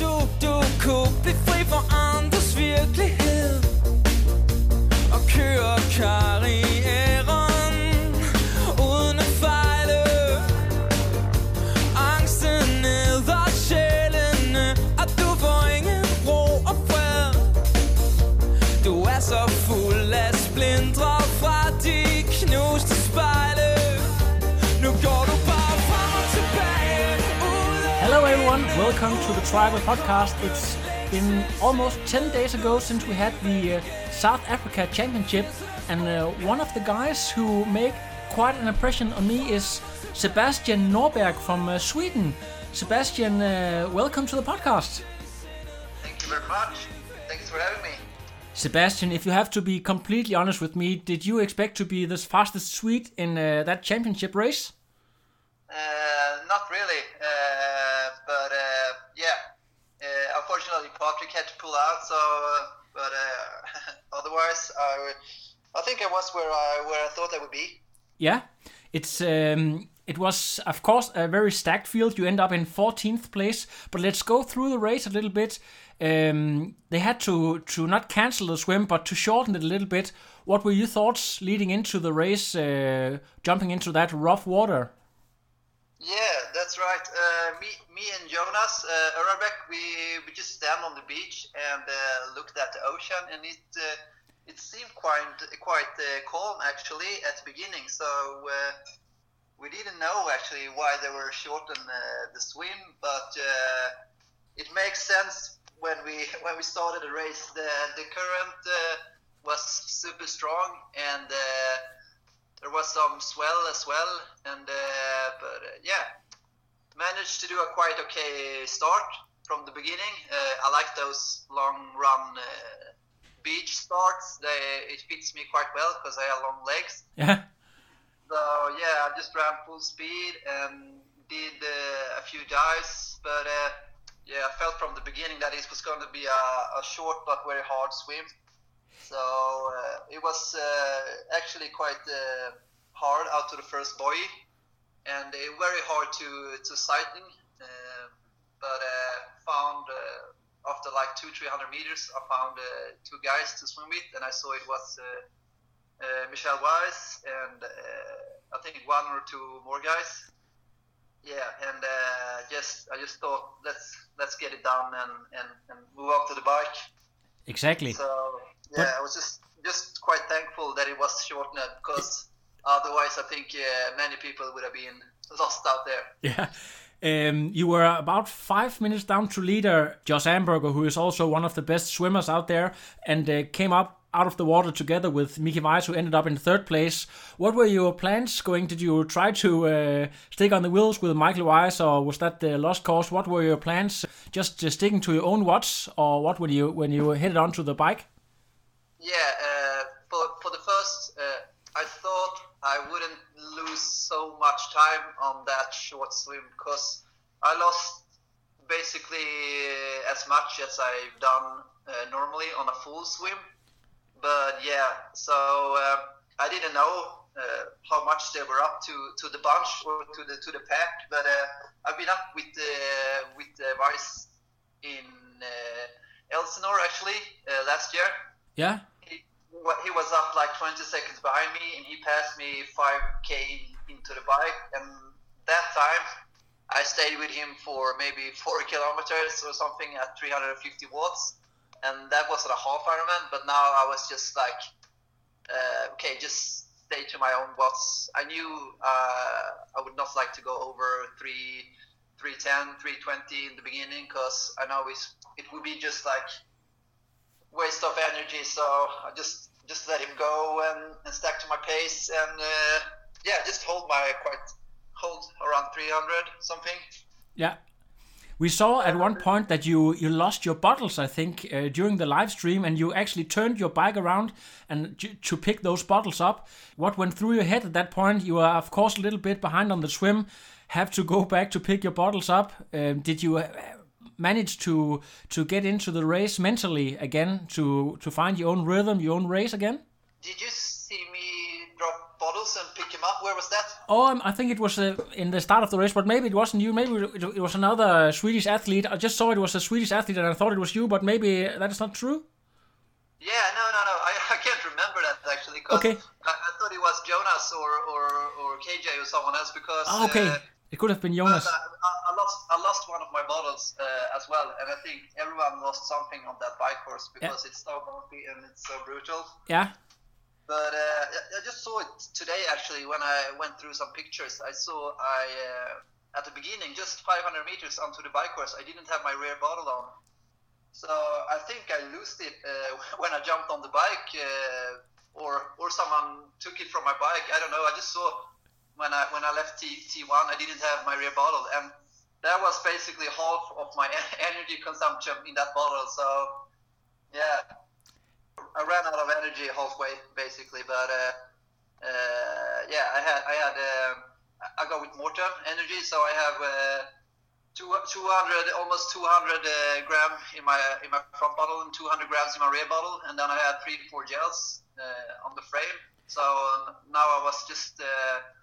du, du kunne blive fri for andres virkelighed. Og køre Karin. Welcome to the Tribal Podcast. It's been almost 10 days ago since we had the uh, South Africa Championship, and uh, one of the guys who make quite an impression on me is Sebastian Norberg from uh, Sweden. Sebastian, uh, welcome to the podcast. Thank you very much. Thanks for having me. Sebastian, if you have to be completely honest with me, did you expect to be the fastest Swede in uh, that championship race? Uh, not really, uh, but uh, yeah. Uh, unfortunately, Patrick had to pull out. So, uh, but uh, otherwise, I, I think I was where I where I thought I would be. Yeah, it's um, it was of course a very stacked field. You end up in 14th place, but let's go through the race a little bit. Um, they had to to not cancel the swim, but to shorten it a little bit. What were your thoughts leading into the race, jumping into that rough water? Yeah, that's right. Uh, me, me and Jonas uh, we we just stand on the beach and uh, looked at the ocean, and it uh, it seemed quite quite uh, calm actually at the beginning. So uh, we didn't know actually why they were shorten uh, the swim, but it makes sense when we when we started the race. The the current was super strong and there was some swell as well, and uh, but uh, yeah, managed to do a quite okay start from the beginning. Uh, I like those long run uh, beach starts. They it fits me quite well because I have long legs. Yeah. So yeah, I just ran full speed and did uh, a few dives, but uh, yeah, I felt from the beginning that it was going to be a, a short but very hard swim. So uh, it was uh, actually quite uh, hard out to the first buoy, and very hard to to sighting. but found after like two, three hundred meters, I found two guys to swim with, and I saw it was. Uh, Michel Weiss and uh, I think one or two more guys. Yeah, and uh, just I just thought let's let's get it done and, and, and move on to the bike. Exactly. So yeah, but, I was just just quite thankful that it was shortened because otherwise I think yeah, many people would have been lost out there. Yeah. Um, you were about five minutes down to leader Josh Amberger, who is also one of the best swimmers out there, and uh, came up out of the water together with Mickey Weiss, who ended up in third place. What were your plans going? Did you try to uh, stick on the wheels with Michael Weiss, or was that the lost cause? What were your plans? Just uh, sticking to your own watch, or what were you when you headed onto the bike? Yeah, uh, for for the first, uh, I thought I wouldn't lose so much time on that short swim because I lost basically as much as I've done uh, normally on a full swim. But yeah, so uh, I didn't know uh, how much they were up to to the bunch or to the to the pack. But uh, I've been up with uh, with uh, Weiss in uh, Elsinore actually last year. Yeah. He, he was up like 20 seconds behind me, and he passed me 5k into the bike. And that time, I stayed with him for maybe four kilometers or something at 350 watts and that wasn't a half Ironman. But now I was just like, uh, okay, just stay to my own watts. I knew uh, I would not like to go over three, 310, 320 in the beginning because I know it's, it would be just like waste of energy. So I just just let him go and, and stack to my pace and uh, yeah, just hold my quite hold around 300 something. Yeah. We saw at one point that you you lost your bottles, I think, uh, during the live stream, and you actually turned your bike around and to pick those bottles up. What went through your head at that point? You were, of course, a little bit behind on the swim. Have to go back to pick your bottles up. Um, did you uh, manage to to get into the race mentally again to to find your own rhythm, your own race again? Did you see me drop bottles and pick him up? Where was that? Oh, um, I think it was uh, in the start of the race, but maybe it wasn't you. Maybe it, it was another Swedish athlete. I just saw it was a Swedish athlete, and I thought it was you, but maybe that is not true. Yeah, no, no, no. I, I can't remember that actually. 'cause Okay. I, I thought it was Jonas or, or, or KJ or someone else because. Oh, okay, Uh, it could have been but Jonas. I, I- I lost I lost one of my bottles uh, as well, and I think everyone lost something on that bike course because it's so bumpy and it's so brutal. Yeah, But uh, I- I just saw it today actually when I went through some pictures. I saw I uh, at the beginning, just 500 meters onto the bike course, I didn't have my rear bottle on. So I think I lost it uh, when I jumped on the bike, uh, or or someone took it from my bike. I don't know. I just saw when I when I left T T1, I didn't have my rear bottle, and that was basically half of my energy consumption in that bottle. So yeah, I ran out of energy halfway basically, but uh, uh, yeah, I had I had um I go with Maurten energy, so I have uh, two, 200 almost 200 uh, gram in my in my front bottle and 200 grams in my rear bottle, and then I had three four gels uh, on the frame. So um, now I was just uh,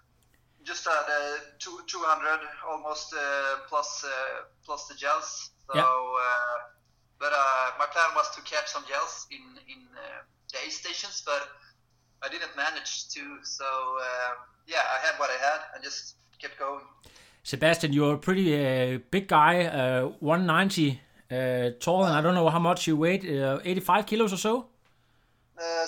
just at uh, two, 200 almost uh, plus uh, plus the gels. So. Yeah. Uh, but uh, my plan was to catch some gels in in uh, the aid stations, but I didn't manage to. So uh, yeah, I had what I had and just kept going. Sebastian, you're a pretty uh, big guy, uh, 190 uh, tall, and I don't know how much you weigh, uh, 85 kilos or so. Uh,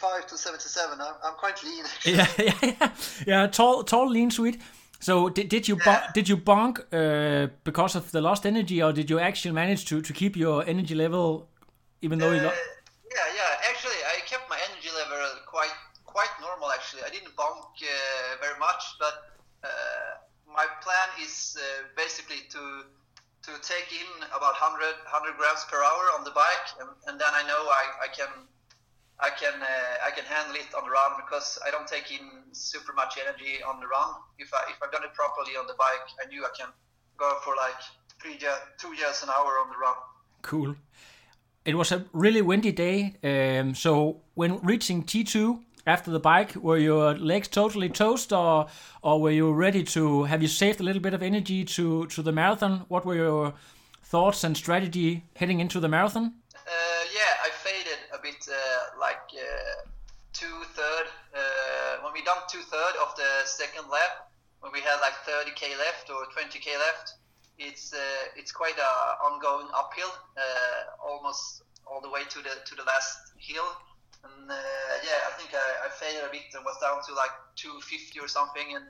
75 to 77. I'm, I'm quite lean. yeah, yeah, yeah, yeah. Tall, tall, lean, sweet. So did, did you Yeah. did you bonk uh, because of the lost energy, or did you actually manage to, to keep your energy level, even though you? Uh, Lo- yeah, yeah. Actually, I kept my energy level quite quite normal. Actually, I didn't bonk uh, very much, but uh, my plan is uh, basically to to take in about 100, 100 grams per hour on the bike, and, and then I know I, I can I can uh, I can handle it on the run because I don't take in super much energy on the run. If I if I've done it properly on the bike, I knew I can go for like three two years an hour on the run. Cool. It was a really windy day. Um, so when reaching T2 after the bike, were your legs totally toast, or or were you ready to? Have you saved a little bit of energy to to the marathon? What were your thoughts and strategy heading into the marathon? Two third. Uh, when we done two third of the second lap, when we had like 30k left or 20k left, it's uh, it's quite a ongoing uphill, uh, almost all the way to the to the last hill. And uh, yeah, I think I, I faded a bit and was down to like 250 or something, and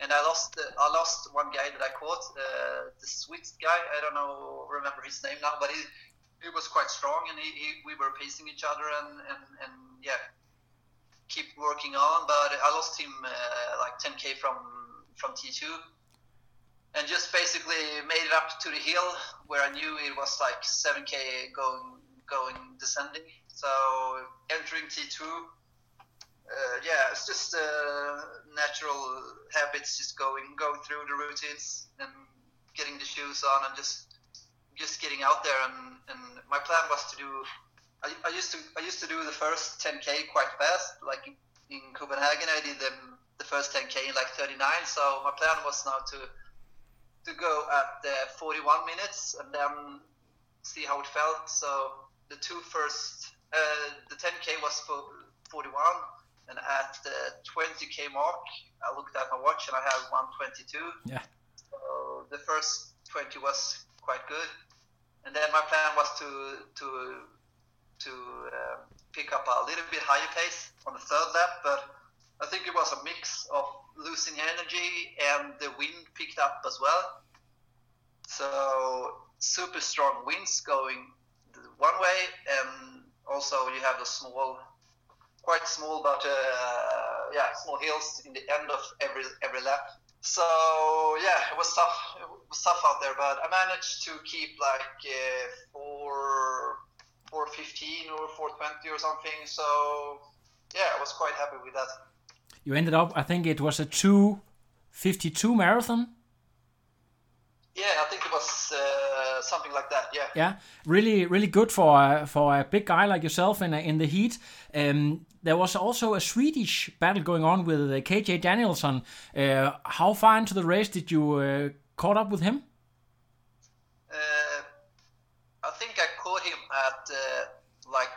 and I lost uh, I lost one guy that I caught, uh, the Swiss guy. I don't know remember his name now, but he he was quite strong, and he, he we were pacing each other, and and, and yeah, keep working on. But I lost him uh, like 10k from from T2, and just basically made it up to the hill where I knew it was like 7k going going descending. So entering T2, uh, yeah, it's just uh, natural habits, just going going through the routines and getting the shoes on and just just getting out there. And, and my plan was to do. I, I used to I used to do the first 10k quite fast, like in, in Copenhagen. I did them the first 10k in like 39. So my plan was now to to go at uh, 41 minutes and then see how it felt. So the two first, uh, the 10k was for 41, and at the 20k mark, I looked at my watch and I had 122. Yeah. So the first 20 was quite good, and then my plan was to to to uh, pick up a little bit higher pace on the third lap, but I think it was a mix of losing energy and the wind picked up as well. So super strong winds going one way, and also you have a small, quite small, but uh, yeah, small hills in the end of every every lap. so yeah, it was tough. It was tough out there, but I managed to keep like uh, four, four fifteen or four twenty or something. So yeah, I was quite happy with that. You ended up, I think it was a two fifty two marathon. Yeah, I think it was uh, something like that. Yeah. Yeah, really, really good for a, for a big guy like yourself in in the heat. Um, there was also a Swedish battle going on with uh, KJ Danielsson. Uh, how far into the race did you uh, caught up with him? Uh, I think I caught him at uh, like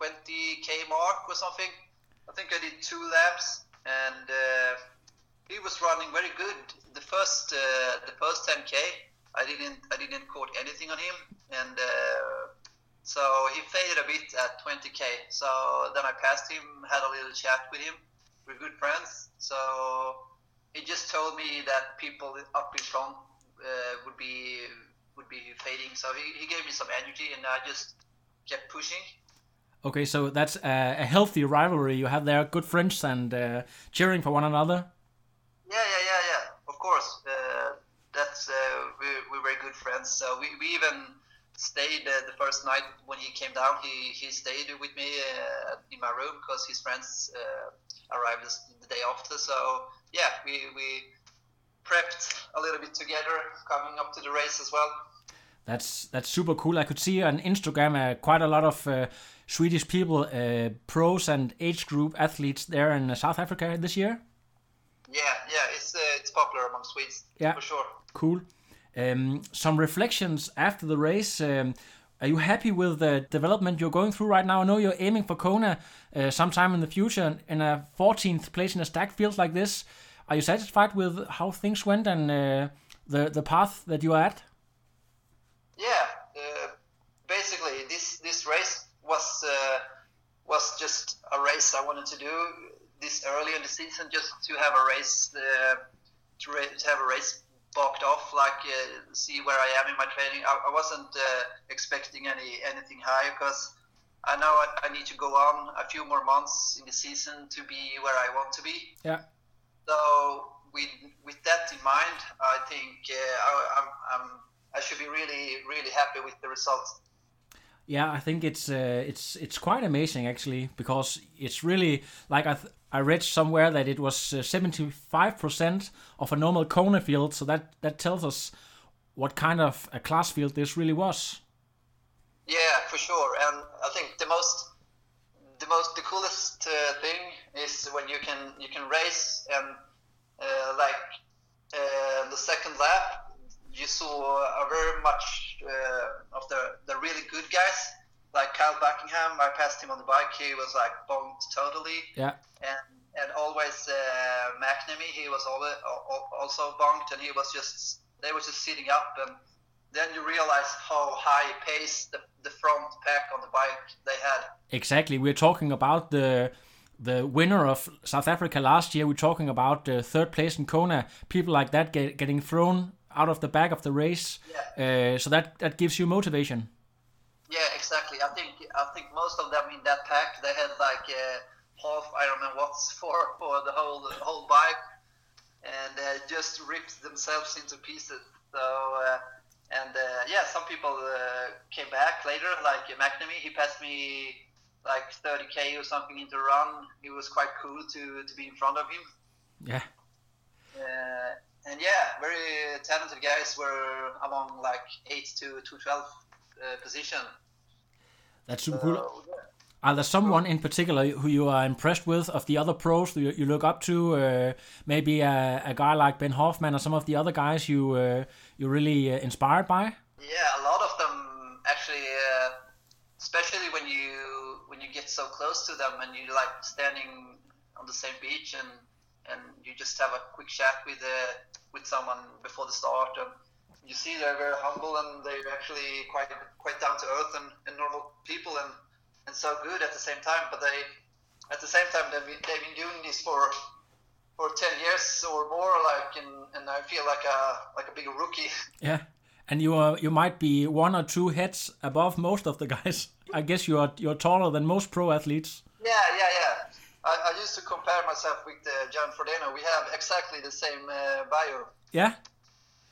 20k mark or something. I think I did two laps, and uh, he was running very good. The first uh, the first 10k, I didn't I didn't caught anything on him, and uh, so he faded a bit at 20k. So then I passed him, had a little chat with him. We're good friends. So he just told me that people up in front uh, would be would be fading. So he, he gave me some energy, and I just kept pushing. Okay, so that's a, a healthy rivalry you have there. Good friends and uh, cheering for one another. Yeah, yeah, yeah, yeah. Of course, uh, that's uh, we we're very good friends. So we, we even stayed uh, the first night when he came down. He he stayed with me uh, in my room because his friends uh, arrived the day after. So yeah, we we prepped a little bit together coming up to the race as well. That's that's super cool. I could see on Instagram uh, quite a lot of uh, Swedish people, uh, pros and age group athletes there in South Africa this year. Yeah, yeah, it's it's popular among Swedes yeah. for sure. Cool. Um, some reflections after the race. Um, are you happy with the development you're going through right now? I know you're aiming for Kona uh, sometime in the future in a 14th place in a stack field like this. Are you satisfied with how things went and uh, the the path that you are at? Yeah, uh, basically this this race was uh, was just a race I wanted to do this early in the season, just to have a race uh, to, ra- to have a race boxed off, like uh, see where I am in my training. I, I wasn't uh, expecting any anything high because I know I, I, need to go on a few more months in the season to be where I want to be. Yeah. So with with that in mind, I think uh, I, I'm, I'm I should be really really happy with the results. Yeah, I think it's uh, it's it's quite amazing actually because it's really like I I read somewhere that it was 75% uh, of a normal Kona field, so that, that tells us what kind of a class field this really was. Yeah, for sure. And I think the most, the most, the coolest uh, thing is when you can you can race and uh, like uh, the second lap, you saw a very much uh, of the the really good guys like Kyle Buckingham, I passed him on the bike. He was like bonked totally. Yeah. And and always uh, McNamee, he was always, also bonked, and he was just they were just sitting up, and then you realize how high pace the, the front pack on the bike they had. Exactly, we're talking about the the winner of South Africa last year. We're talking about the third place in Kona. People like that get, getting thrown out of the back of the race. Yeah. Uh, so that that gives you motivation. Yeah, exactly. I think I think most of them in that pack they had like uh, half Ironman watts for for the whole the whole bike, and uh, just ripped themselves into pieces. So uh, and uh, yeah, some people uh, came back later, like McNamee. He passed me like 30k or something into run. It was quite cool to to be in front of him. Yeah. Uh, and yeah, very talented guys were among like eight to to twelve uh, position. That's super cool. Are there someone in particular who you are impressed with of the other pros you, you look up to? Uh, maybe a, a, guy like Ben Hoffman or some of the other guys you uh, you really uh, inspired by? Yeah, a lot of them actually, uh, especially when you when you get so close to them and you're like standing on the same beach and and you just have a quick chat with uh, with someone before the start and you see they're very humble and they're actually quite quite down to earth and, and normal people and, and so good at the same time. But they at the same time they've been, they've been doing this for for ten years or more, like and, and I feel like a like a big rookie. Yeah. And you are you might be one or two heads above most of the guys. I guess you are you're taller than most pro athletes. Yeah, yeah, yeah. I, I used to compare myself with uh, John Frodeno. We have exactly the same uh, bio. Yeah.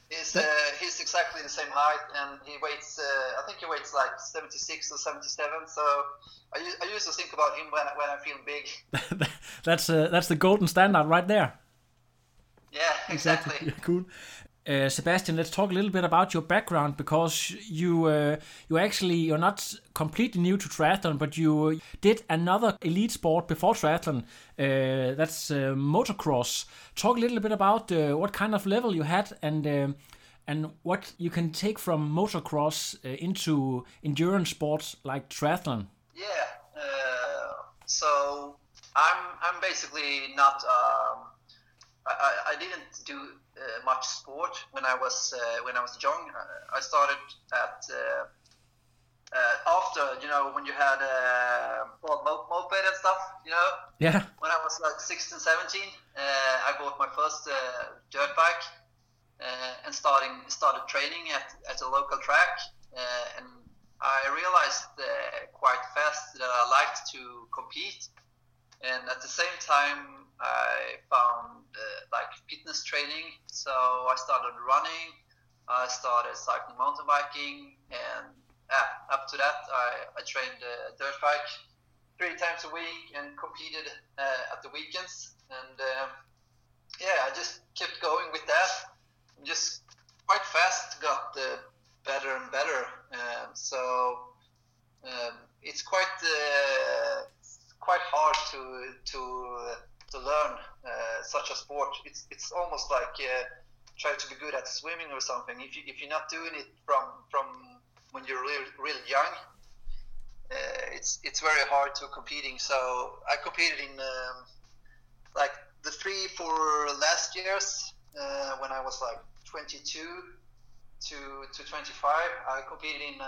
He's uh, he's exactly the same height, and he weighs. Uh, I think he weighs like 76 or 77. So I used to think about him when I, when I feel big. that's uh, that's the golden standard right there. Yeah, exactly. Yeah, cool. Uh, Sebastian, let's talk a little bit about your background because you uh, you actually you're not completely new to triathlon, but you did another elite sport before triathlon. Uh, that's uh, motocross. Talk a little bit about uh, what kind of level you had and uh, and what you can take from motocross uh, into endurance sports like triathlon. Yeah. Uh, so I'm I'm basically not. Um, I, I- didn't do uh, much sport when I was when I was young. I started at uh, after you know when you had uh, well, mo- moped and stuff. You know Yeah, when I was like 16, 17, uh, I bought my first uh, dirt bike uh, and starting started training at, at a local track. Uh, and I realized uh, quite fast that I liked to compete. And at the same time, I found uh, like fitness training. So I started running. I started cycling, mountain biking, and yeah, up to that, I, I trained uh, dirt bike three times a week and competed uh, at the weekends. And um, yeah, I just kept going with that. And just quite fast got uh, better and better. Um, so um, it's quite uh, quite hard to to to learn uh, such a sport. It's it's almost like uh, try to be good at swimming or something. If you if you're not doing it from from when you're really really young, uh, it's it's very hard to competing. So I competed in um, like the three four last years uh, when I was like 22 to to 25. I competed in uh,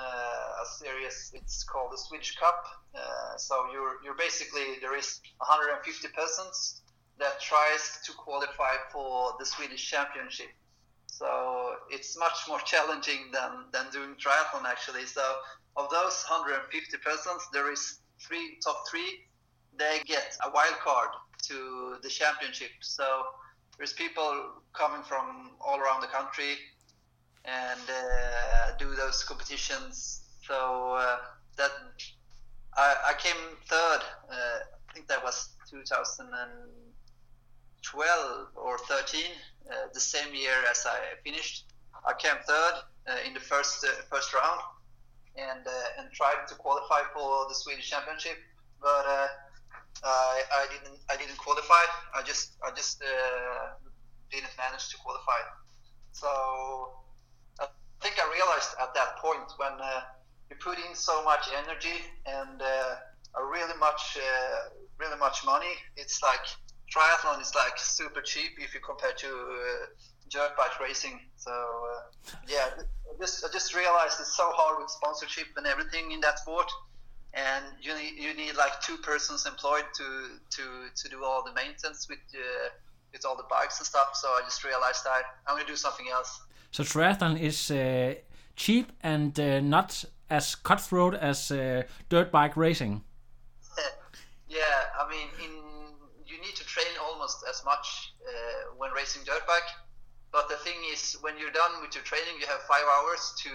a series. It's called the Swedish Cup. Uh, so you're you're basically there is 150 persons that tries to qualify for the Swedish Championship. So it's much more challenging than, than doing triathlon actually. So of those 150 persons, there is three top three. They get a wild card to the championship. So there's people coming from all around the country and uh, do those competitions. So uh, that I, I came third. Uh, I think that was 2012 or 13, uh, the same year as I finished. I came third uh, in the first uh, first round, and uh, and tried to qualify for the Swedish Championship, but uh, I, I didn't I didn't qualify. I just I just didn't manage to qualify. So I think I realized at that point when you put in so much energy and a really much really much money, it's like triathlon is like super cheap if you compare to uh, dirt bike racing. So uh, yeah, I just I just realized it's so hard with sponsorship and everything in that sport, and you need you need like two persons employed to to to do all the maintenance with uh, with all the bikes and stuff. So I just realized that I'm gonna do something else. So triathlon is uh, cheap and uh, not as cutthroat as uh, dirt bike racing. yeah, I mean, in need to train almost as much uh, when racing dirt bike. But the thing is, when you're done with your training, you have five hours to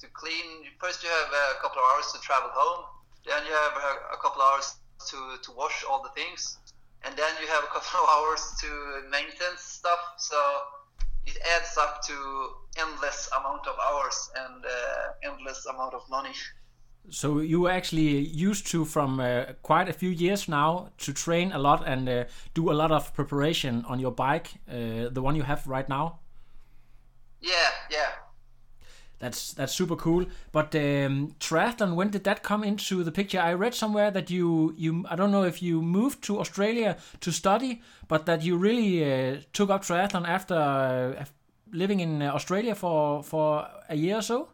to clean. First, you have a couple of hours to travel home. Then you have a, a couple of hours to, to wash all the things, and then you have a couple of hours to maintenance stuff. So it adds up to endless amount of hours and uh, endless amount of money. So you were actually used to from uh, quite a few years now to train a lot and uh, do a lot of preparation on your bike, uh, the one you have right now. Yeah, yeah. That's that's super cool. But um, triathlon, when did that come into the picture? I read somewhere that you you I don't know if you moved to Australia to study, but that you really uh, took up triathlon after uh, living in Australia for for a year or so.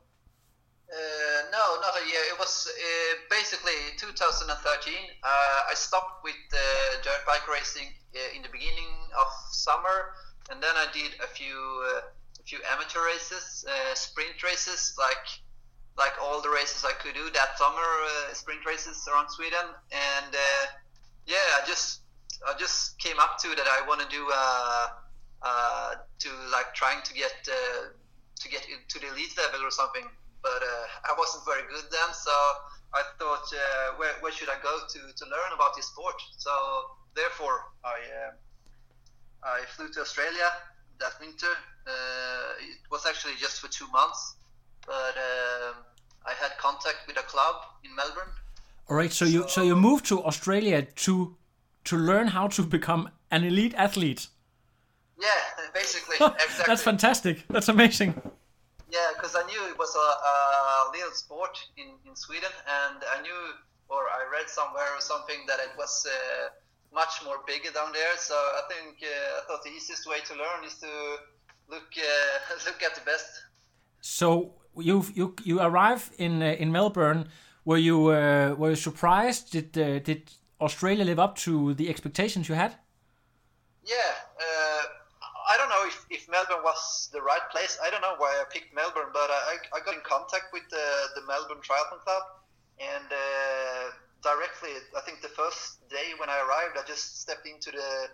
Uh, no, not a year. It was uh, basically 2013. Uh, I stopped with dirt bike racing uh, in the beginning of summer, and then I did a few uh, a few amateur races, uh, sprint races, like like all the races I could do that summer, sprint races around Sweden, and yeah, I just I just came up to that I want to do to like trying to get to get to the elite level or something. But uh, I wasn't very good then, so I thought, uh, where, where should I go to, to learn about this sport? So therefore, I uh, I flew to Australia that winter. Uh, it was actually just for two months, but um, I had contact with a club in Melbourne. All right, so you so you moved to Australia to to learn how to become an elite athlete. Yeah, basically. exactly. That's fantastic. That's amazing. Yeah, because I knew it was a, a little sport in, in Sweden, and I knew, or I read somewhere or something, that it was uh, much more bigger down there. So I think uh, I thought the easiest way to learn is to look uh, look at the best. So you you you arrive in uh, in Melbourne. Were you uh, were you surprised? Did uh, did Australia live up to the expectations you had? Yeah, uh, I don't know if, if Melbourne was the right place. I don't know why I picked Melbourne, but I, I got in contact with the, the Melbourne Triathlon Club, and uh, directly, I think the first day when I arrived, I just stepped into the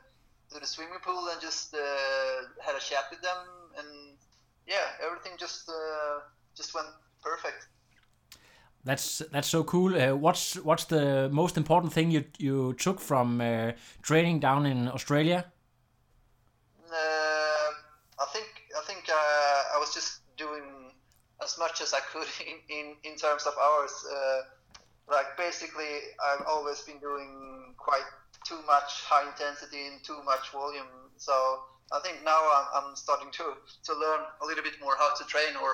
to the swimming pool and just uh, had a chat with them, and yeah, everything just uh, just went perfect. That's that's so cool. Uh, what's what's the most important thing you you took from uh, training down in Australia? Uh, I think I think uh, I was just doing as much as I could in in, in terms of hours. Uh, like basically, I've always been doing quite too much high intensity and too much volume. So I think now I'm, I'm starting to to learn a little bit more how to train or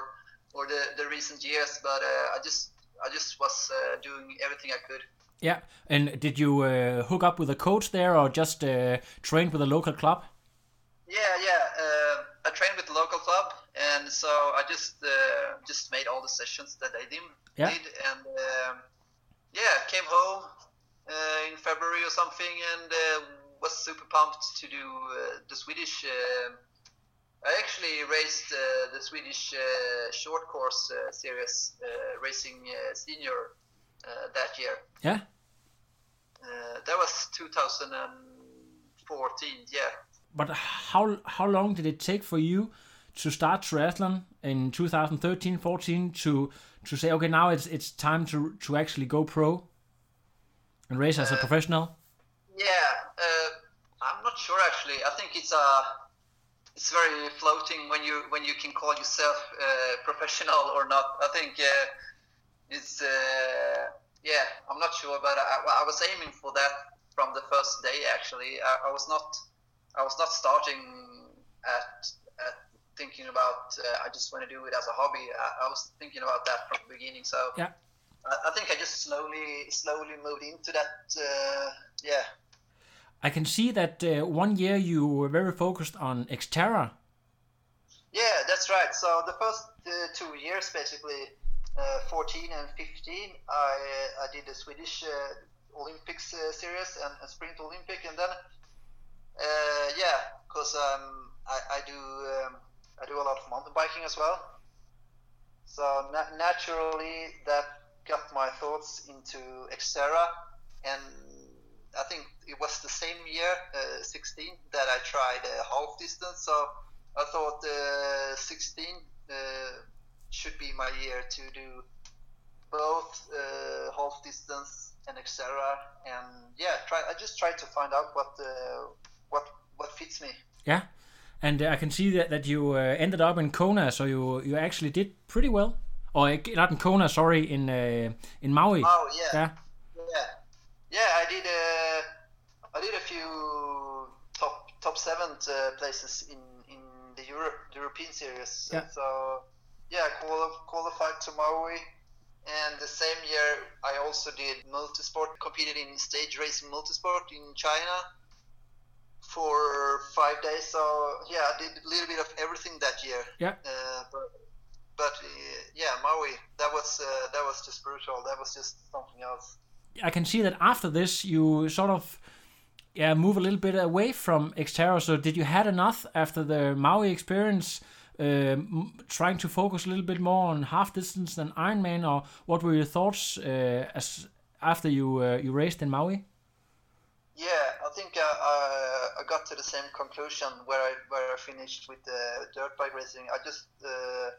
or the, the recent years. But uh, I just I just was uh, doing everything I could. Yeah, and did you uh, hook up with a coach there, or just uh, train with a local club? Yeah, yeah. Uh, I trained with the local club, and so I just uh, just made all the sessions that I did, Yeah. did and um, yeah, came home uh, in February or something, and uh, was super pumped to do uh, the Swedish. Uh, I actually raced uh, the Swedish uh, short course uh, series, uh, racing uh, senior uh, that year. Yeah. Uh, that was 2014. Yeah, But how how long did it take for you to start triathlon in 2013, 14 to to say okay now it's it's time to to actually go pro and race as a professional? Yeah, uh, I'm not sure actually. I think it's uh, it's very floating when you when you can call yourself uh, professional or not. I think uh, it's uh, yeah. I'm not sure, but I, I was aiming for that from the first day. Actually, I, I was not I was not starting at thinking about uh, I just want to do it as a hobby. I, I was thinking about that from the beginning. So Yeah. I, I think I just slowly slowly moved into that. Uh, yeah. I can see that uh, one year you were very focused on Xterra. Yeah, that's right. So the first uh, two years, basically, uh, 14 and 15, I uh, I did the Swedish uh, Olympics uh, series and a Sprint Olympic, and then uh, yeah, because um, I, I do um, I do a lot of mountain biking as well. So na- naturally, that got my thoughts into Xterra, and I think it was the same year, uh, 16, that I tried uh, half distance. So I thought uh, 16 uh, should be my year to do both uh, half distance and Xterra, and yeah, try. I just tried to find out what uh, what what fits me. Yeah, and uh, I can see that that you uh, ended up in Kona, so you you actually did pretty well. Or uh, not in Kona, sorry, in uh, in Maui. Oh yeah, Yeah. yeah, yeah. I did uh, I did a few top top seven uh, places in in the Europe European series. Yeah. So yeah, quali- qualified to Maui. And the same year, I also did multisport, competed in stage racing multisport in China for five days. So yeah, I did a little bit of everything that year. Yeah. Uh, but but uh, yeah, Maui, that was uh, that was just brutal. That was just something else. I can see that after this you sort of yeah move a little bit away from Xterra. So did you had enough after the Maui experience? Um, trying to focus a little bit more on half distance than Ironman, or what were your thoughts uh, as after you uh, you raced in Maui? Yeah, I think uh, I, I got to the same conclusion where I where I finished with the dirt bike racing. I just uh,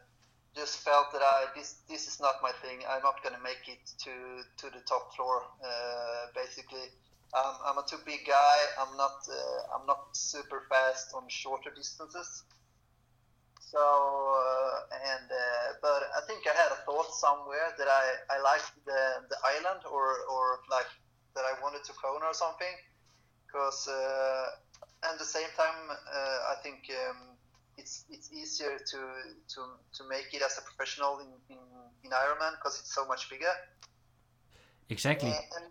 just felt that I this this is not my thing. I'm not gonna make it to to the top floor. Uh, basically, um, I'm a too big guy. I'm not uh, I'm not super fast on shorter distances. So uh, and uh, but I think I had a thought somewhere that I I liked the the island or or like that I wanted to Kona or something because uh, at the same time uh, I think. Um, it's it's easier to to to make it as a professional in in, in Ironman because it's so much bigger. Exactly. And, and,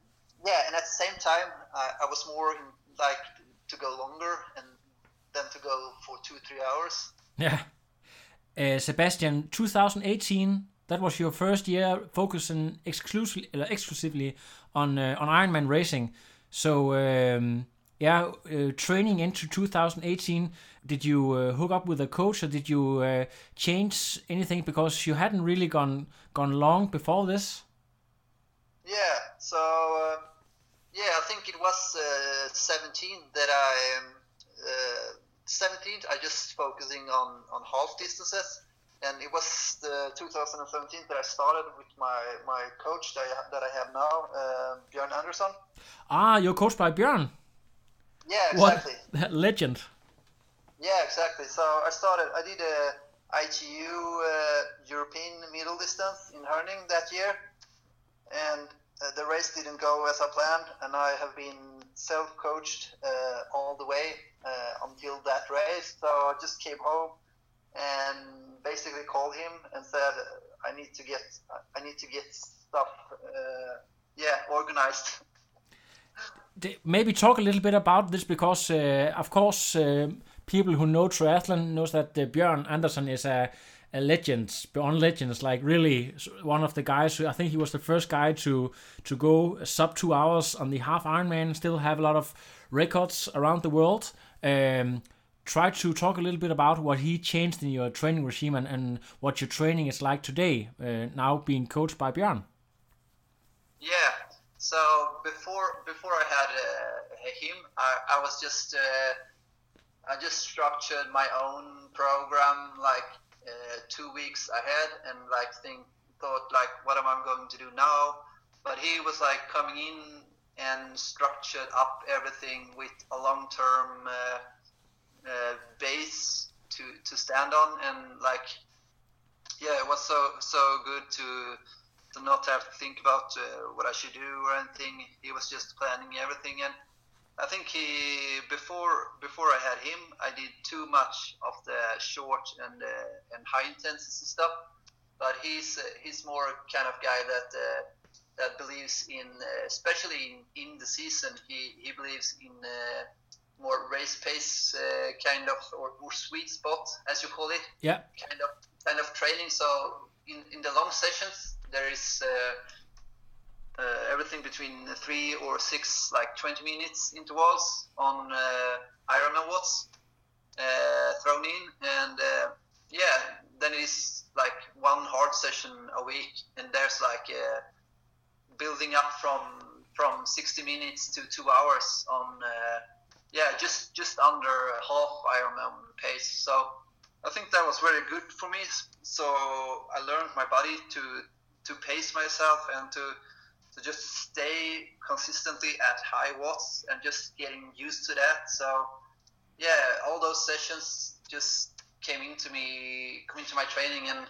yeah, and at the same time, I, I was more in, like to go longer and than to go for two three hours. Yeah. Uh, Sebastian, 2018, that was your first year focusing exclusively exclusively on uh, on Ironman racing. So um, yeah, uh, training into 2018, did you uh, hook up with a coach or did you uh, change anything because you hadn't really gone gone long before this? Yeah, so uh, yeah, I think it was uh, 17 that I um, 17th. I just focusing on on half distances, and it was the 2017 that I started with my my coach that I, that I have now, Björn Andersson. Ah, you're coached by Björn. Yeah, exactly. What legend. Yeah, exactly. So I started. I did a ITU uh, European middle distance in Herning that year, and uh, the race didn't go as I planned. And I have been self-coached uh, all the way uh, until that race. So I just came home and basically called him and said, "I need to get. I need to get stuff. Uh, yeah, organized." maybe talk a little bit about this because, uh, of course, uh, people who know triathlon knows that uh, Björn Andersson is a, a legend beyond legends. Like really, one of the guys. Who, I think he was the first guy to to go sub two hours on the half Ironman. Still have a lot of records around the world. Um, try to talk a little bit about what he changed in your training regime and, and what your training is like today. Uh, now being coached by Björn. Yeah, so before before I had uh, him, I, I was just uh, I just structured my own program like uh, two weeks ahead and like think thought like what am I going to do now? But he was like coming in and structured up everything with a long term uh, uh, base to to stand on and like yeah it was so so good to to not have to think about uh, what I should do or anything. He was just planning everything, and I think he before before I had him, I did too much of the short and uh, and high intensity stuff. But he's uh, he's more kind of guy that uh, that believes in, uh, especially in, in the season, he he believes in. Uh, more race pace kind of or, or sweet spot as you call it. Yeah. Kind of kind of training so in, in the long sessions there is uh, uh, everything between three or six, like 20 minutes intervals on uh, Ironman watts thrown in, and yeah, then it is like one hard session a week, and there's like building up from from 60 minutes to two hours on uh, yeah just just under half Ironman pace. So I think that was very good for me. So I learned my body to to pace myself and to to just stay consistently at high watts and just getting used to that. So yeah, all those sessions just came into me, come into my training, and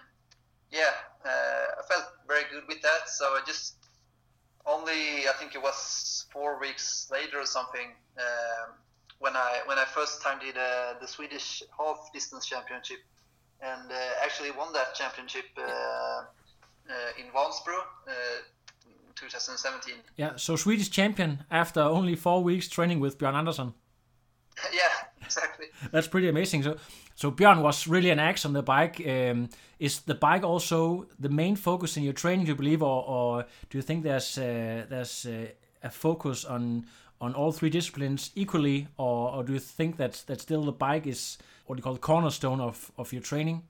yeah, uh, I felt very good with that. So I just only I think it was four weeks later or something um, when I when I first time did uh, the Swedish half distance championship and uh, actually won that championship uh, uh, in Vansbro. 2017. Yeah, so Swedish champion after only four weeks training with Björn Andersson. yeah, exactly. That's pretty amazing. So, so Björn was really an axe on the bike. Um, is the bike also the main focus in your training? Do you believe, or, or do you think there's uh, there's uh, a focus on on all three disciplines equally, or, or do you think that that still the bike is what you call the cornerstone of of your training?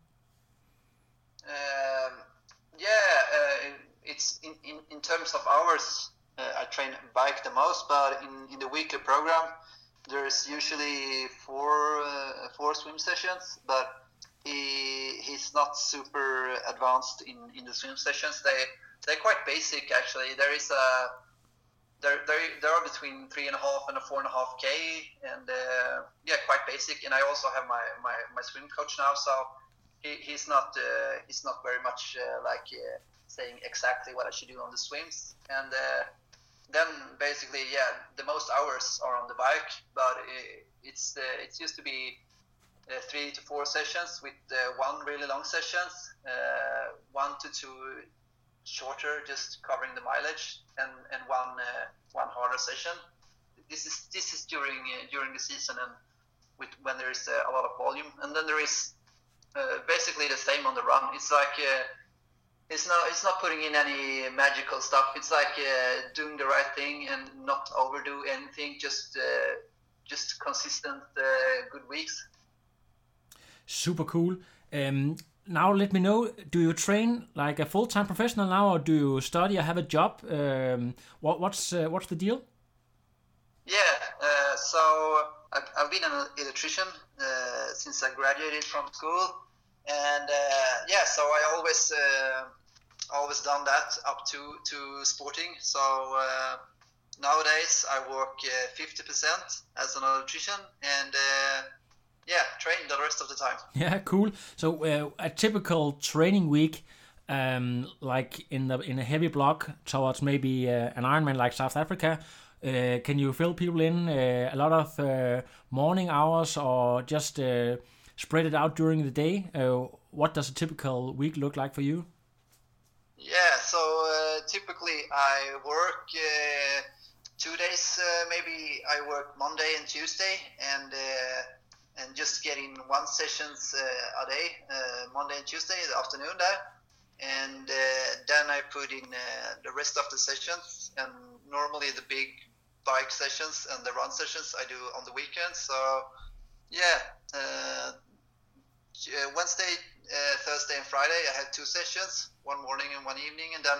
Um, yeah, uh, it's in, in, in terms of hours. uh, I train bike the most, but in, in the weekly program, there's usually four uh, four swim sessions, but he he's not super advanced in, in the swim sessions. They they're quite basic actually. There is a they're, they're, they're between three and a half and a four and a half k, and uh, yeah, quite basic. And I also have my, my, my swim coach now, so he, he's not uh, he's not very much uh, like uh, saying exactly what I should do on the swims. And uh, then basically, yeah, the most hours are on the bike, but it, it's uh, it's used to be three to four sessions with one really long sessions, one to two shorter, just covering the mileage, and and one uh, one harder session. This is this is during uh, during the season and with when there is uh, a lot of volume, and then there is uh, basically the same on the run. It's like uh, it's not it's not putting in any magical stuff. It's like uh, doing the right thing and not overdo anything. Just just consistent good weeks. Super cool. Um, now let me know do you train like a full-time professional now or do you study or have a job? Um, what, what's uh, what's the deal? Yeah uh, so I've, I've, been an electrician uh, since i graduated from school. And uh, yeah so i always uh, always done that up to to sporting. So uh, nowadays i work 50% as an electrician. And yeah, train the rest of the time. Yeah, cool. So uh, a typical training week, um, like in the in a heavy block towards maybe uh, an Ironman like South Africa, uh, can you fill people in uh, a lot of uh, morning hours or just uh, spread it out during the day? what does a typical week look like for you? Yeah, so typically I work two days. maybe I work Monday and Tuesday, and and just getting one sessions uh, a day, uh, Monday and Tuesday, the afternoon there, and uh, then I put in the rest of the sessions, and normally the big bike sessions and the run sessions I do on the weekends. So yeah, Wednesday, Thursday, and Friday I have two sessions, one morning and one evening, and then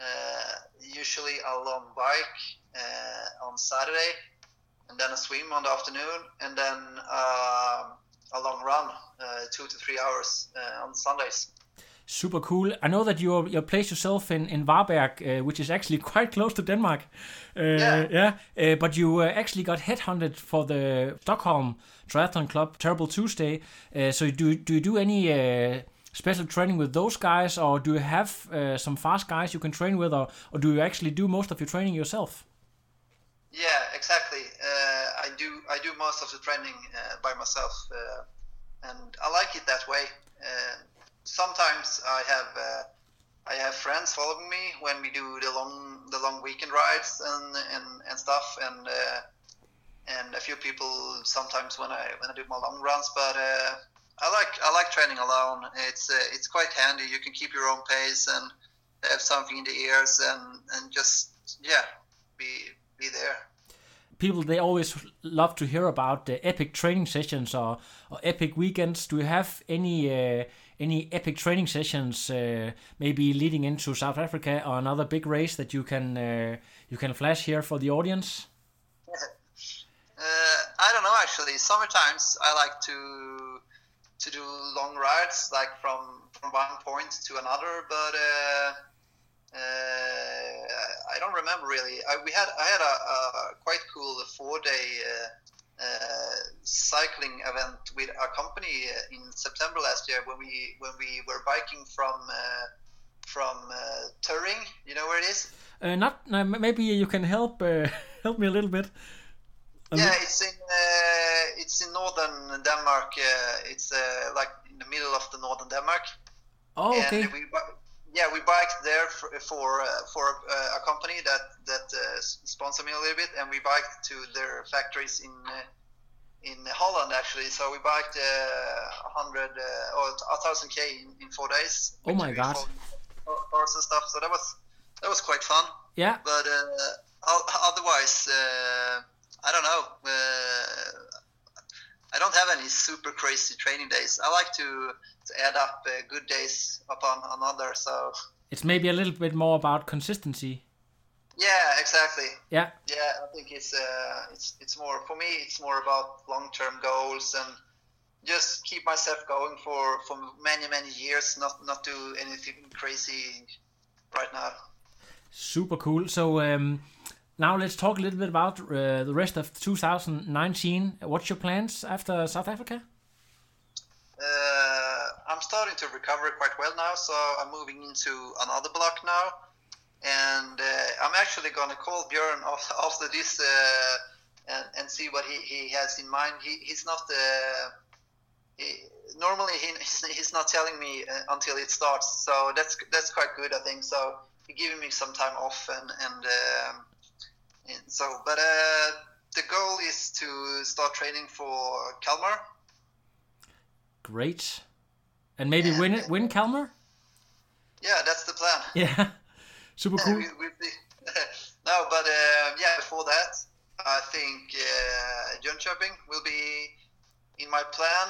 uh, usually a long bike uh, on Saturday and then a swim on the afternoon, and then uh, a long run, uh, two to three hours uh, on Sundays. Super cool. I know that you you place yourself in in Varberg, uh, which is actually quite close to Denmark. Uh, yeah. Yeah. Uh, but you actually got headhunted for the Stockholm Triathlon Club Terrible Tuesday. so do do you do any special training with those guys, or do you have some fast guys you can train with, or, or do you actually do most of your training yourself? Yeah, exactly. Uh, I do I do most of the training uh, by myself, uh, and I like it that way. Uh, sometimes I have uh, I have friends following me when we do the long the long weekend rides and and, and stuff, and uh, and a few people sometimes when I when I do my long runs. But I like I like training alone. It's it's quite handy. You can keep your own pace and have something in the ears and and just yeah be be there. People they always love to hear about the epic training sessions or, or epic weekends. Do you have any uh, any epic training sessions, uh, maybe leading into South Africa or another big race that you can uh, you can flash here for the audience? Uh, I don't know actually. Sometimes I like to to do long rides, like from from one point to another, but uh, uh, I don't remember really. I, we had I had a, a quite cool four day uh, uh, cycling event with our company in September last year when we when we were biking from from Turing. You know where it is? Uh, not uh, maybe you can help uh, help me a little bit. yeah, it's in it's in northern Denmark. it's like in the middle of the northern Denmark. Oh, okay. And we, yeah, we biked there for for, uh, for uh, a company that that uh, sponsored me a little bit, and we biked to their factories in uh, in Holland actually. So we biked uh, a hundred uh, or a thousand k in, in four days. Oh my god! Cars and stuff. So that was that was quite fun. Yeah. But otherwise, I don't know. I don't have any super crazy training days. I like to, to add up uh, good days upon another. So it's maybe a little bit more about consistency. Yeah, exactly. Yeah. Yeah, I think it's uh, it's it's more for me. It's more about long term goals and just keep myself going for for many many years. Not not do anything crazy right now. Super cool. So um, now let's talk a little bit about uh, the rest of 2019. What's your plans after South Africa? Uh, I'm starting to recover quite well now, so I'm moving into another block now, and uh, I'm actually gonna call Björn after this and, and see what he, he has in mind. He, he's not uh, normally he, he's not telling me uh, until it starts, so that's that's quite good, I think. So he's giving me some time off, and and, um, and so, but uh, the goal is to start training for Kalmar. Great. And maybe win it, win Kalmar? Yeah, that's the plan. Yeah. Super cool. we, we, no, but uh, yeah, before that, I think uh, Jönköping will be in my plan,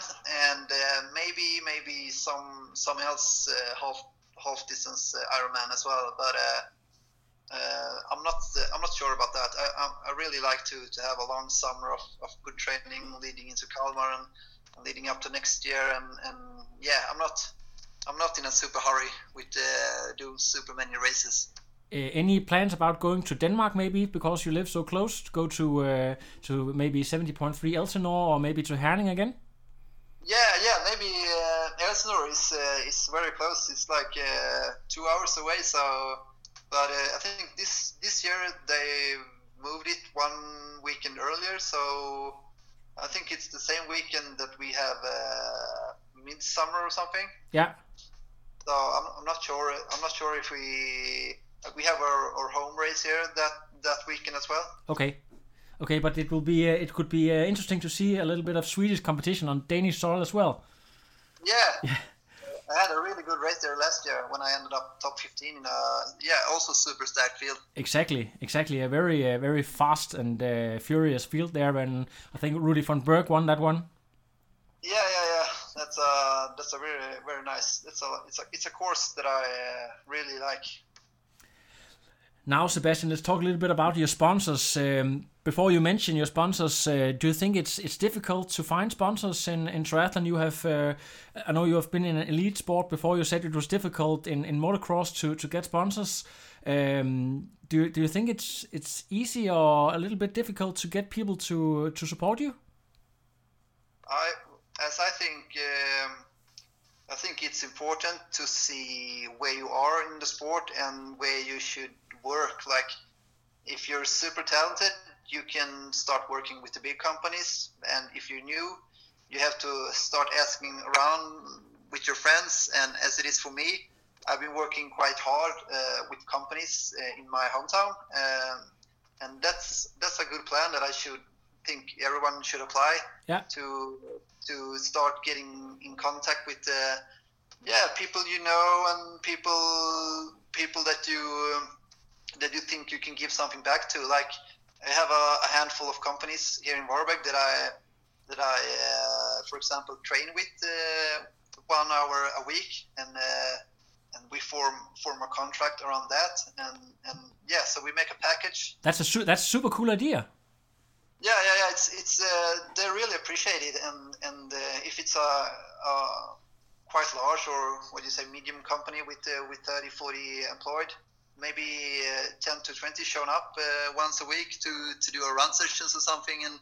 and uh, maybe maybe some some else uh, half half distance uh, Ironman as well. But uh, I'm not I'm not sure about that. I, I, really like to, to have a long summer of, of good training leading into Kalmar and, and leading up to next year. And, and yeah, I'm not I'm not in a super hurry with uh, doing super many races. Uh, any plans about going to Denmark maybe because you live so close to go to uh, to maybe 70.3 Elsinore or maybe to Herning again? Yeah, yeah, maybe uh, Elsinore is uh, is very close. It's like uh, two hours away. So, but uh, I think this this year they moved it one weekend earlier. So I think it's the same weekend that we have uh, midsummer or something. Yeah. So I'm, I'm not sure. I'm not sure if we we have our, our home race here that that weekend as well. Okay. Okay, but it will be uh, it could be uh, interesting to see a little bit of Swedish competition on Danish soil as well. Yeah. yeah. I had a really good race there last year when I ended up top 15 in a yeah also super stacked field. Exactly, exactly. A very uh, very fast and uh, furious field there, and I think Rudy von Berg won that one. Yeah, yeah, yeah. That's a that's a very very nice. It's a it's a it's a course that I uh, really like. Now, Sebastian, let's talk a little bit about your sponsors. Um, before you mention your sponsors, uh, do you think it's it's difficult to find sponsors in, in triathlon? You have, uh, I know you have been in an elite sport before. You said it was difficult in, in motocross to, to get sponsors. Um, do you, do you think it's it's easy or a little bit difficult to get people to to support you? I as I think um, I think it's important to see where you are in the sport and where you should work. Like if you're super talented, you can start working with the big companies, and if you're new, you have to start asking around with your friends. And as it is for me, I've been working quite hard uh, with companies uh, in my hometown, um, and that's that's a good plan that I should think everyone should apply yeah. to to start getting in contact with uh, yeah people you know and people people that you that you think you can give something back to. Like I have a, a handful of companies here in Varberg that I that I, uh, for example, train with uh, one hour a week, and uh, and we form form a contract around that, and and yeah, so we make a package. That's a su- that's a super cool idea. Yeah, yeah, yeah. It's it's uh, they really appreciate it, and and uh, if it's a, a quite large or what do you say medium company with uh, with 30, 40 employed, maybe uh, 10 to 20 showing up uh, once a week to, to do a run sessions or something and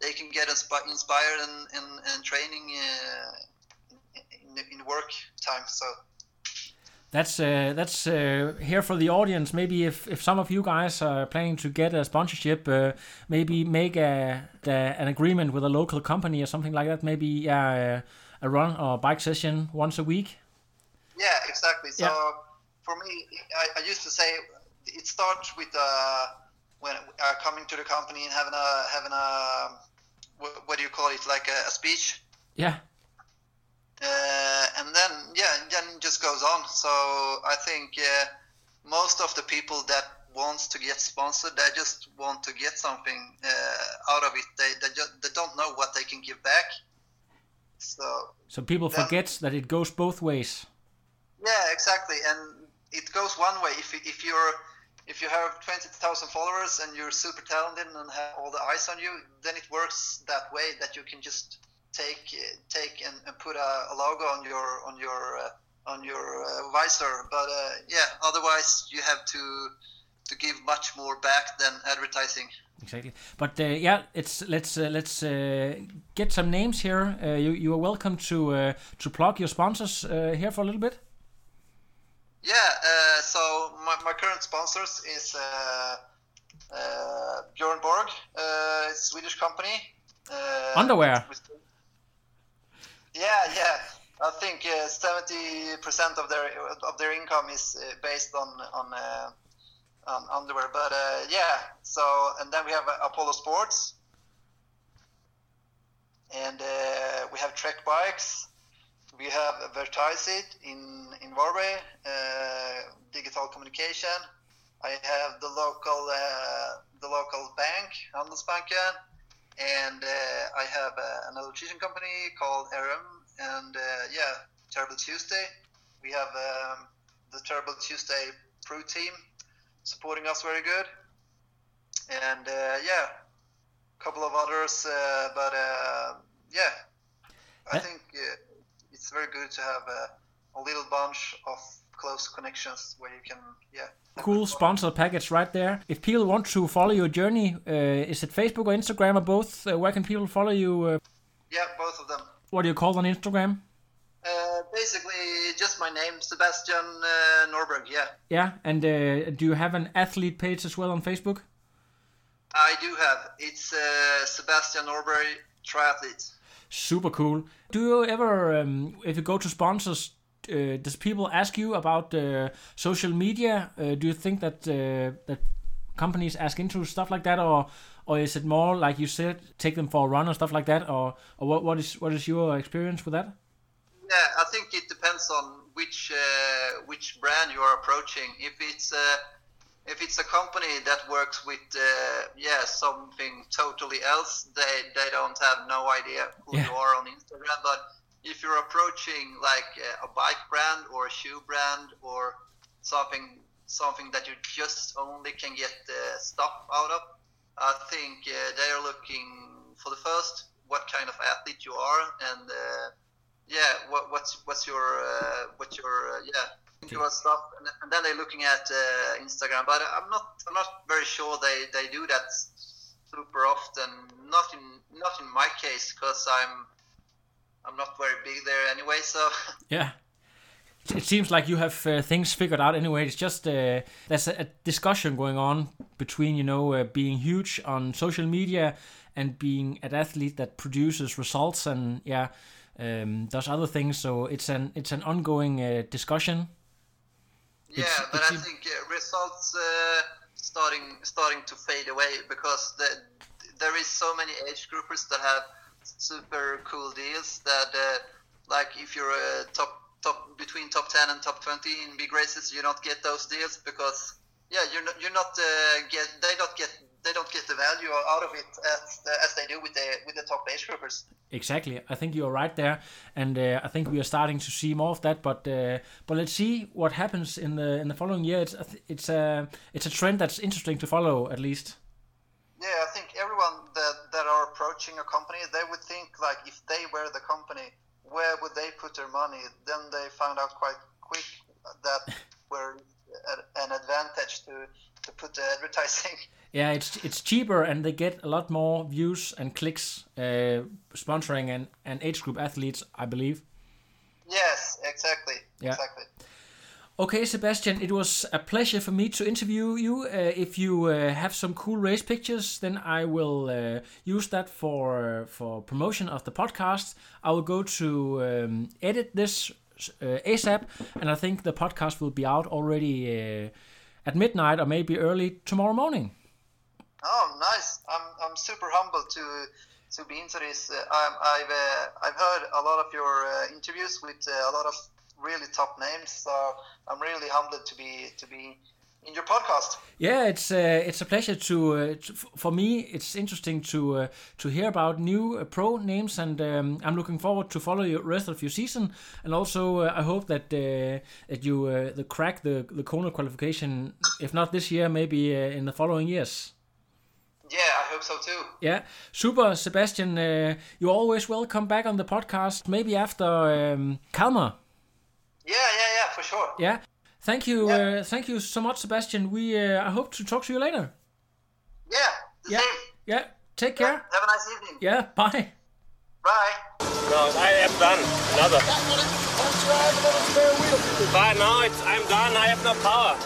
they can get inspi- inspired and, and, and training uh, in, in work time so that's uh, that's uh, here for the audience. Maybe if, if some of you guys are planning to get a sponsorship, uh, maybe make a, the, an agreement with a local company or something like that. Maybe a run or bike session once a week. Yeah, exactly. So yeah. For me, I, I, used to say it starts with uh, when uh, coming to the company and having a having a what, what do you call it like a, a speech. Yeah. Uh, and then yeah, then it just goes on. So I think uh, most of the people that wants to get sponsored, they just want to get something uh, out of it. They they, just, they don't know what they can give back. So so people then, forget that it goes both ways. Yeah, exactly, and it goes one way if if you're if you have 20,000 followers and you're super talented and have all the eyes on you, then it works that way that you can just take take and, and put a, a, logo on your on your uh, on your uh, visor. But uh, yeah, otherwise you have to to give much more back than advertising. Exactly, but uh, yeah, it's let's uh, let's uh, get some names here. you you are welcome to to plug your sponsors here for a little bit. Yeah, so my, my current sponsors is Björn Borg, a Swedish company. Underwear. Yeah, yeah. I think seventy percent of their of their income is based on on um, underwear. But uh, yeah, so and then we have uh, Apollo Sports, and uh, we have Trek Bikes. We have Vertisit in in Varberg, uh, digital communication. I have the local uh, the local bank, Handelsbanken, and uh, I have an electrician company called RM, and yeah, Terrible Tuesday. We have um, the Terrible Tuesday Pro Team supporting us very good. And uh, yeah, a couple of others, uh, but uh, yeah, I think it's very good to have a, a little bunch of close connections where you can yeah cool sponsor package right there if people want to follow your journey uh, is it facebook or instagram or both uh, where can people follow you uh, yeah both of them what do you call on instagram uh, basically, just my name, Sebastian uh, Norberg. Yeah. Yeah, and uh, do you have an athlete page as well on Facebook? I do have. It's uh, Sebastian Norberg Triathlete. Super cool. Do you ever, um, if you go to sponsors, uh, does people ask you about uh, social media? do you think that that companies ask into stuff like that, or or is it more like you said, take them for a run or stuff like that, or or what what is what is your experience with that? Yeah, I think it depends on which uh, which brand you are approaching. If it's uh, if it's a company that works with uh, yeah something totally else, they they don't have no idea who yeah. you are on Instagram. But if you're approaching like a bike brand or a shoe brand or something something that you just only can get the stuff out of, I think uh, they are looking for the first what kind of athlete you are and uh, yeah, what, what's what's your uh, what's your uh, okay. stuff, and, then they're looking at uh, Instagram. But I'm not I'm not very sure they, they do that super often. Not in not in my case because I'm I'm not very big there anyway. So yeah. It seems like you have uh, things figured out anyway. It's just uh, there's a, a, discussion going on between you know uh, being huge on social media and being an athlete that produces results and yeah um, does other things. So it's an it's an ongoing uh, discussion. Yeah, it's, but it's I think uh, results uh, starting starting to fade away because the, there is so many age groupers that have super cool deals that uh, like if you're a top top between top 10 and top 20 in big races you don't get those deals because yeah you're not you're not uh, get they don't get they don't get the value out of it as, as they do with the with the top age groupers. Exactly, I think you're right there, and uh, I think we are starting to see more of that. But uh, but let's see what happens in the in the following year. It's it's a it's a trend that's interesting to follow at least. Yeah, I think everyone that that are approaching a company, they would think like if they were the company, where would they put their money? Then they found out quite quick that were an advantage to to put the advertising. Yeah, it's it's cheaper and they get a lot more views and clicks uh, sponsoring an, an age group athletes, I believe. Yes, exactly. Yeah. Exactly. Okay, Sebastian, it was a pleasure for me to interview you. Uh, if you uh, have some cool race pictures, then I will uh, use that for for promotion of the podcast. I will go to um, edit this uh, ASAP, and I think the podcast will be out already uh, at midnight or maybe early tomorrow morning. Oh, nice! I'm I'm super humbled to to be into this. Uh, I've uh, I've heard a lot of your uh, interviews with uh, a lot of really top names, so I'm really humbled to be to be in your podcast. Yeah, it's uh, it's a pleasure to, uh, to for me. It's interesting to uh, to hear about new uh, pro names, and um, I'm looking forward to follow the rest of your season. And also, uh, I hope that that you the crack the the Kona qualification. If not this year, maybe in the following years. Yeah, I hope so too. Yeah, super, Sebastian. Uh, you're always welcome back on the podcast. Maybe after um, Kalmar. Yeah, yeah, yeah, for sure. Yeah. Thank you. Yeah. Uh, thank you so much, Sebastian. We uh, I hope to talk to you later. Yeah, the Yeah. same. Yeah. Take care. Have a nice evening. Yeah. Bye. Bye. No, I am done. Another. But no, it's, I'm done. I have no power.